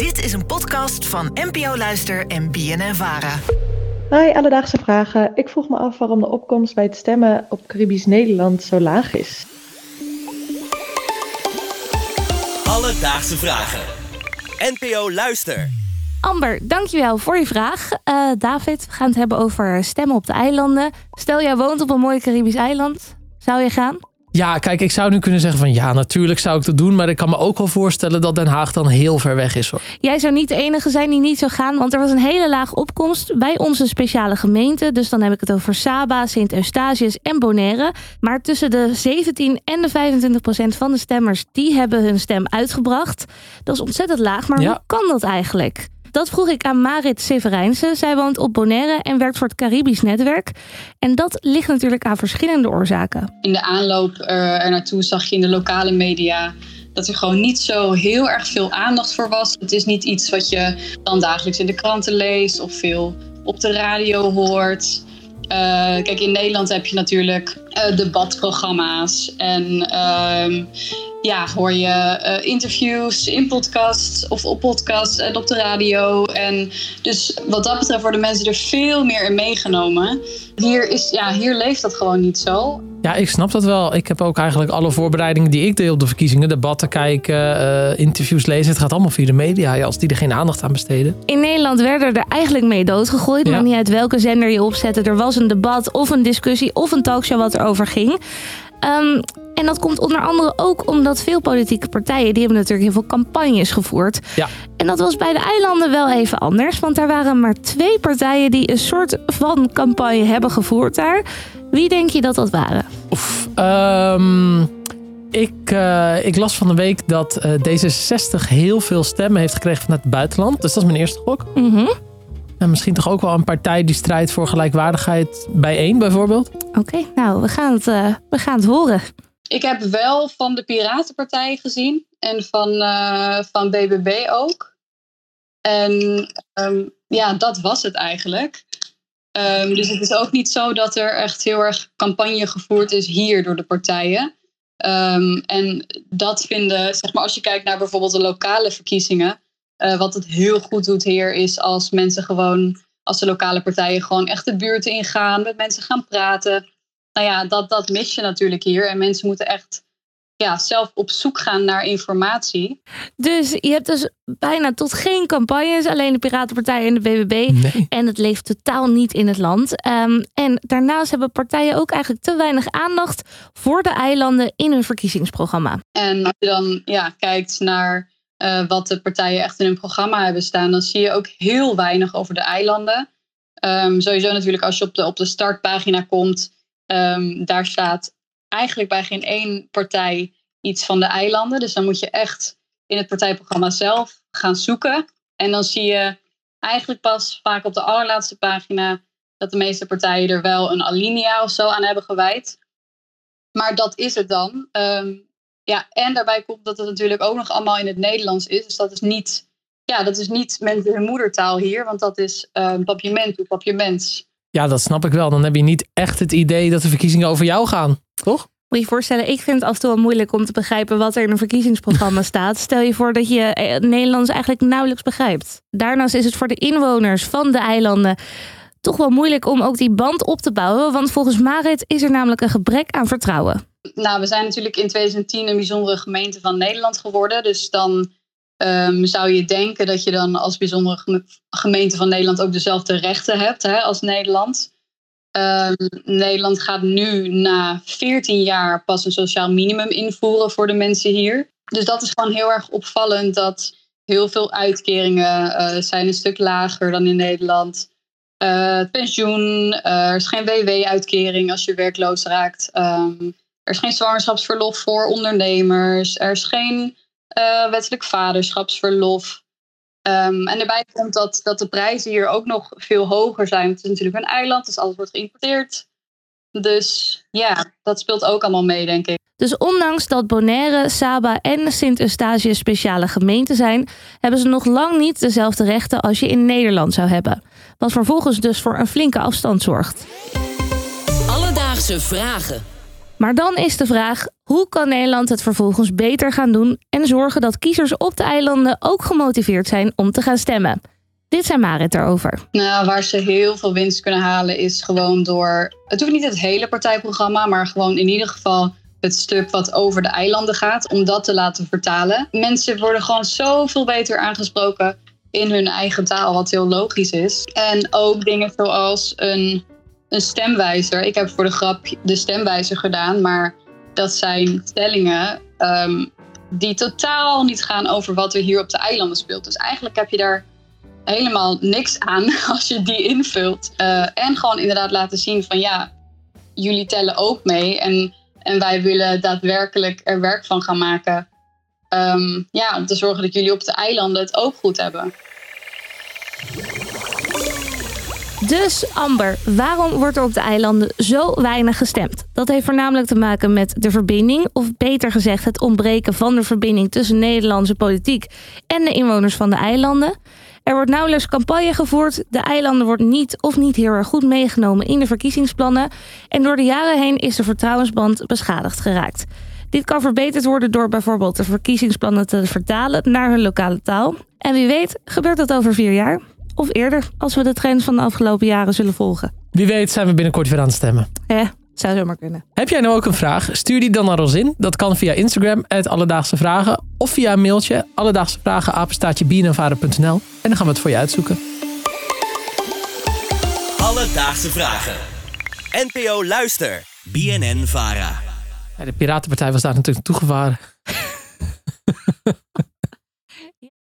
Dit is een podcast van NPO Luister en BNN Vara. Hoi, alledaagse vragen. Ik vroeg me af waarom de opkomst bij het stemmen op Caribisch Nederland zo laag is. Alledaagse vragen. NPO Luister. Amber, dankjewel voor je vraag. Uh, David, we gaan het hebben over stemmen op de eilanden. Stel, jij woont op een mooi Caribisch eiland. Zou je gaan? Ja, kijk, ik zou nu kunnen zeggen van ja, natuurlijk zou ik dat doen. Maar ik kan me ook wel voorstellen dat Den Haag dan heel ver weg is hoor. Jij zou niet de enige zijn die niet zou gaan, want er was een hele laag opkomst bij onze speciale gemeente. Dus dan heb ik het over Saba, Sint-Eustatius en Bonaire. Maar tussen de 17 en de 25 procent van de stemmers, die hebben hun stem uitgebracht. Dat is ontzettend laag, maar hoe kan dat eigenlijk? Dat vroeg ik aan Marit Severijnse. Zij woont op Bonaire en werkt voor het Caribisch netwerk. En dat ligt natuurlijk aan verschillende oorzaken. In de aanloop er naartoe zag je in de lokale media dat er gewoon niet zo heel erg veel aandacht voor was. Het is niet iets wat je dan dagelijks in de kranten leest of veel op de radio hoort. Uh, kijk, in Nederland heb je natuurlijk uh, debatprogramma's en uh, ja, hoor je uh, interviews in podcast of op podcast en op de radio. En dus wat dat betreft worden mensen er veel meer in meegenomen. Hier, is, ja, hier leeft dat gewoon niet zo. Ja, ik snap dat wel. Ik heb ook eigenlijk alle voorbereidingen die ik deed op de verkiezingen, debatten kijken, uh, interviews lezen. Het gaat allemaal via de media, ja, als die er geen aandacht aan besteden. In Nederland werden er eigenlijk mee doodgegooid. Ja. Maar niet uit welke zender je opzette. Er was een debat of een discussie of een talkshow wat erover ging. Um, en dat komt onder andere ook omdat veel politieke partijen... die hebben natuurlijk heel veel campagnes gevoerd. Ja. En dat was bij de eilanden wel even anders. Want er waren maar twee partijen die een soort van campagne hebben gevoerd daar. Wie denk je dat dat waren? Oef, um, ik, uh, ik las van de week dat uh, D66 heel veel stemmen heeft gekregen vanuit het buitenland. Dus dat is mijn eerste gok. Mm -hmm. En misschien toch ook wel een partij die strijdt voor gelijkwaardigheid bijeen bijvoorbeeld? Oké, okay, nou we gaan, het, uh, we gaan het horen. Ik heb wel van de Piratenpartij gezien en van, uh, van BBB ook. En um, ja, dat was het eigenlijk. Um, dus het is ook niet zo dat er echt heel erg campagne gevoerd is hier door de partijen. Um, en dat vinden, zeg maar, als je kijkt naar bijvoorbeeld de lokale verkiezingen. Uh, wat het heel goed doet hier is als mensen gewoon, als de lokale partijen gewoon echt de buurt ingaan, met mensen gaan praten nou ja, dat, dat mis je natuurlijk hier. En mensen moeten echt ja, zelf op zoek gaan naar informatie. Dus je hebt dus bijna tot geen campagnes, alleen de Piratenpartij en de BBB. Nee. En het leeft totaal niet in het land. Um, en daarnaast hebben partijen ook eigenlijk te weinig aandacht voor de eilanden in hun verkiezingsprogramma. En als je dan ja, kijkt naar uh, wat de partijen echt in hun programma hebben staan, dan zie je ook heel weinig over de eilanden. Um, sowieso natuurlijk als je op de, op de startpagina komt Um, daar staat eigenlijk bij geen één partij iets van de eilanden. Dus dan moet je echt in het partijprogramma zelf gaan zoeken. En dan zie je eigenlijk pas vaak op de allerlaatste pagina dat de meeste partijen er wel een alinea of zo aan hebben gewijd. Maar dat is het dan. Um, ja, en daarbij komt dat het natuurlijk ook nog allemaal in het Nederlands is. Dus dat is niet, ja, dat is niet mensen hun moedertaal hier, want dat is um, papiamento, papiaments. Ja, dat snap ik wel. Dan heb je niet echt het idee dat de verkiezingen over jou gaan, toch? Moet je je voorstellen, ik vind het af en toe wel moeilijk om te begrijpen wat er in een verkiezingsprogramma staat. Stel je voor dat je het Nederlands eigenlijk nauwelijks begrijpt. Daarnaast is het voor de inwoners van de eilanden toch wel moeilijk om ook die band op te bouwen. Want volgens Marit is er namelijk een gebrek aan vertrouwen. Nou, we zijn natuurlijk in 2010 een bijzondere gemeente van Nederland geworden. Dus dan Um, zou je denken dat je dan als bijzondere gemeente van Nederland ook dezelfde rechten hebt hè, als Nederland. Um, Nederland gaat nu na 14 jaar pas een sociaal minimum invoeren voor de mensen hier. Dus dat is gewoon heel erg opvallend dat heel veel uitkeringen uh, zijn een stuk lager dan in Nederland. Uh, pensioen, uh, er is geen WW-uitkering als je werkloos raakt. Um, er is geen zwangerschapsverlof voor ondernemers. Er is geen uh, wettelijk vaderschapsverlof. Um, en daarbij komt dat, dat de prijzen hier ook nog veel hoger zijn. Het is natuurlijk een eiland, dus alles wordt geïmporteerd. Dus ja, dat speelt ook allemaal mee, denk ik. Dus ondanks dat Bonaire, Saba en Sint-Eustatius speciale gemeenten zijn, hebben ze nog lang niet dezelfde rechten als je in Nederland zou hebben. Wat vervolgens dus voor een flinke afstand zorgt. Alledaagse vragen. Maar dan is de vraag: hoe kan Nederland het vervolgens beter gaan doen en zorgen dat kiezers op de eilanden ook gemotiveerd zijn om te gaan stemmen? Dit zijn Marit erover. Nou, waar ze heel veel winst kunnen halen is gewoon door. Het hoeft niet het hele partijprogramma, maar gewoon in ieder geval het stuk wat over de eilanden gaat, om dat te laten vertalen. Mensen worden gewoon zoveel beter aangesproken in hun eigen taal, wat heel logisch is. En ook dingen zoals een, een stemwijzer. Ik heb voor de grap de stemwijzer gedaan, maar dat zijn stellingen ehm, die totaal niet gaan over wat er hier op de eilanden speelt. Dus eigenlijk heb je daar helemaal niks aan als je die invult. Uh, en gewoon inderdaad laten zien van ja, jullie tellen ook mee. En, en wij willen daadwerkelijk er werk van gaan maken. Um, ja, om te zorgen dat jullie op de eilanden het ook goed hebben. Dus Amber, waarom wordt er op de eilanden zo weinig gestemd? Dat heeft voornamelijk te maken met de verbinding, of beter gezegd het ontbreken van de verbinding tussen Nederlandse politiek en de inwoners van de eilanden. Er wordt nauwelijks campagne gevoerd. De eilanden wordt niet of niet heel erg goed meegenomen in de verkiezingsplannen. En door de jaren heen is de vertrouwensband beschadigd geraakt. Dit kan verbeterd worden door bijvoorbeeld de verkiezingsplannen te vertalen naar hun lokale taal. En wie weet gebeurt dat over vier jaar. Of eerder, als we de trends van de afgelopen jaren zullen volgen. Wie weet zijn we binnenkort weer aan het stemmen. Eh, zou zomaar kunnen. Heb jij nou ook een vraag? Stuur die dan naar ons in. Dat kan via Instagram, het Alledaagse Vragen. Of via een mailtje, alledaagse vragen, apenstaatje En dan gaan we het voor je uitzoeken. Alledaagse Vragen. NPO Luister. BNN Vara. Ja, de Piratenpartij was daar natuurlijk toegevaren.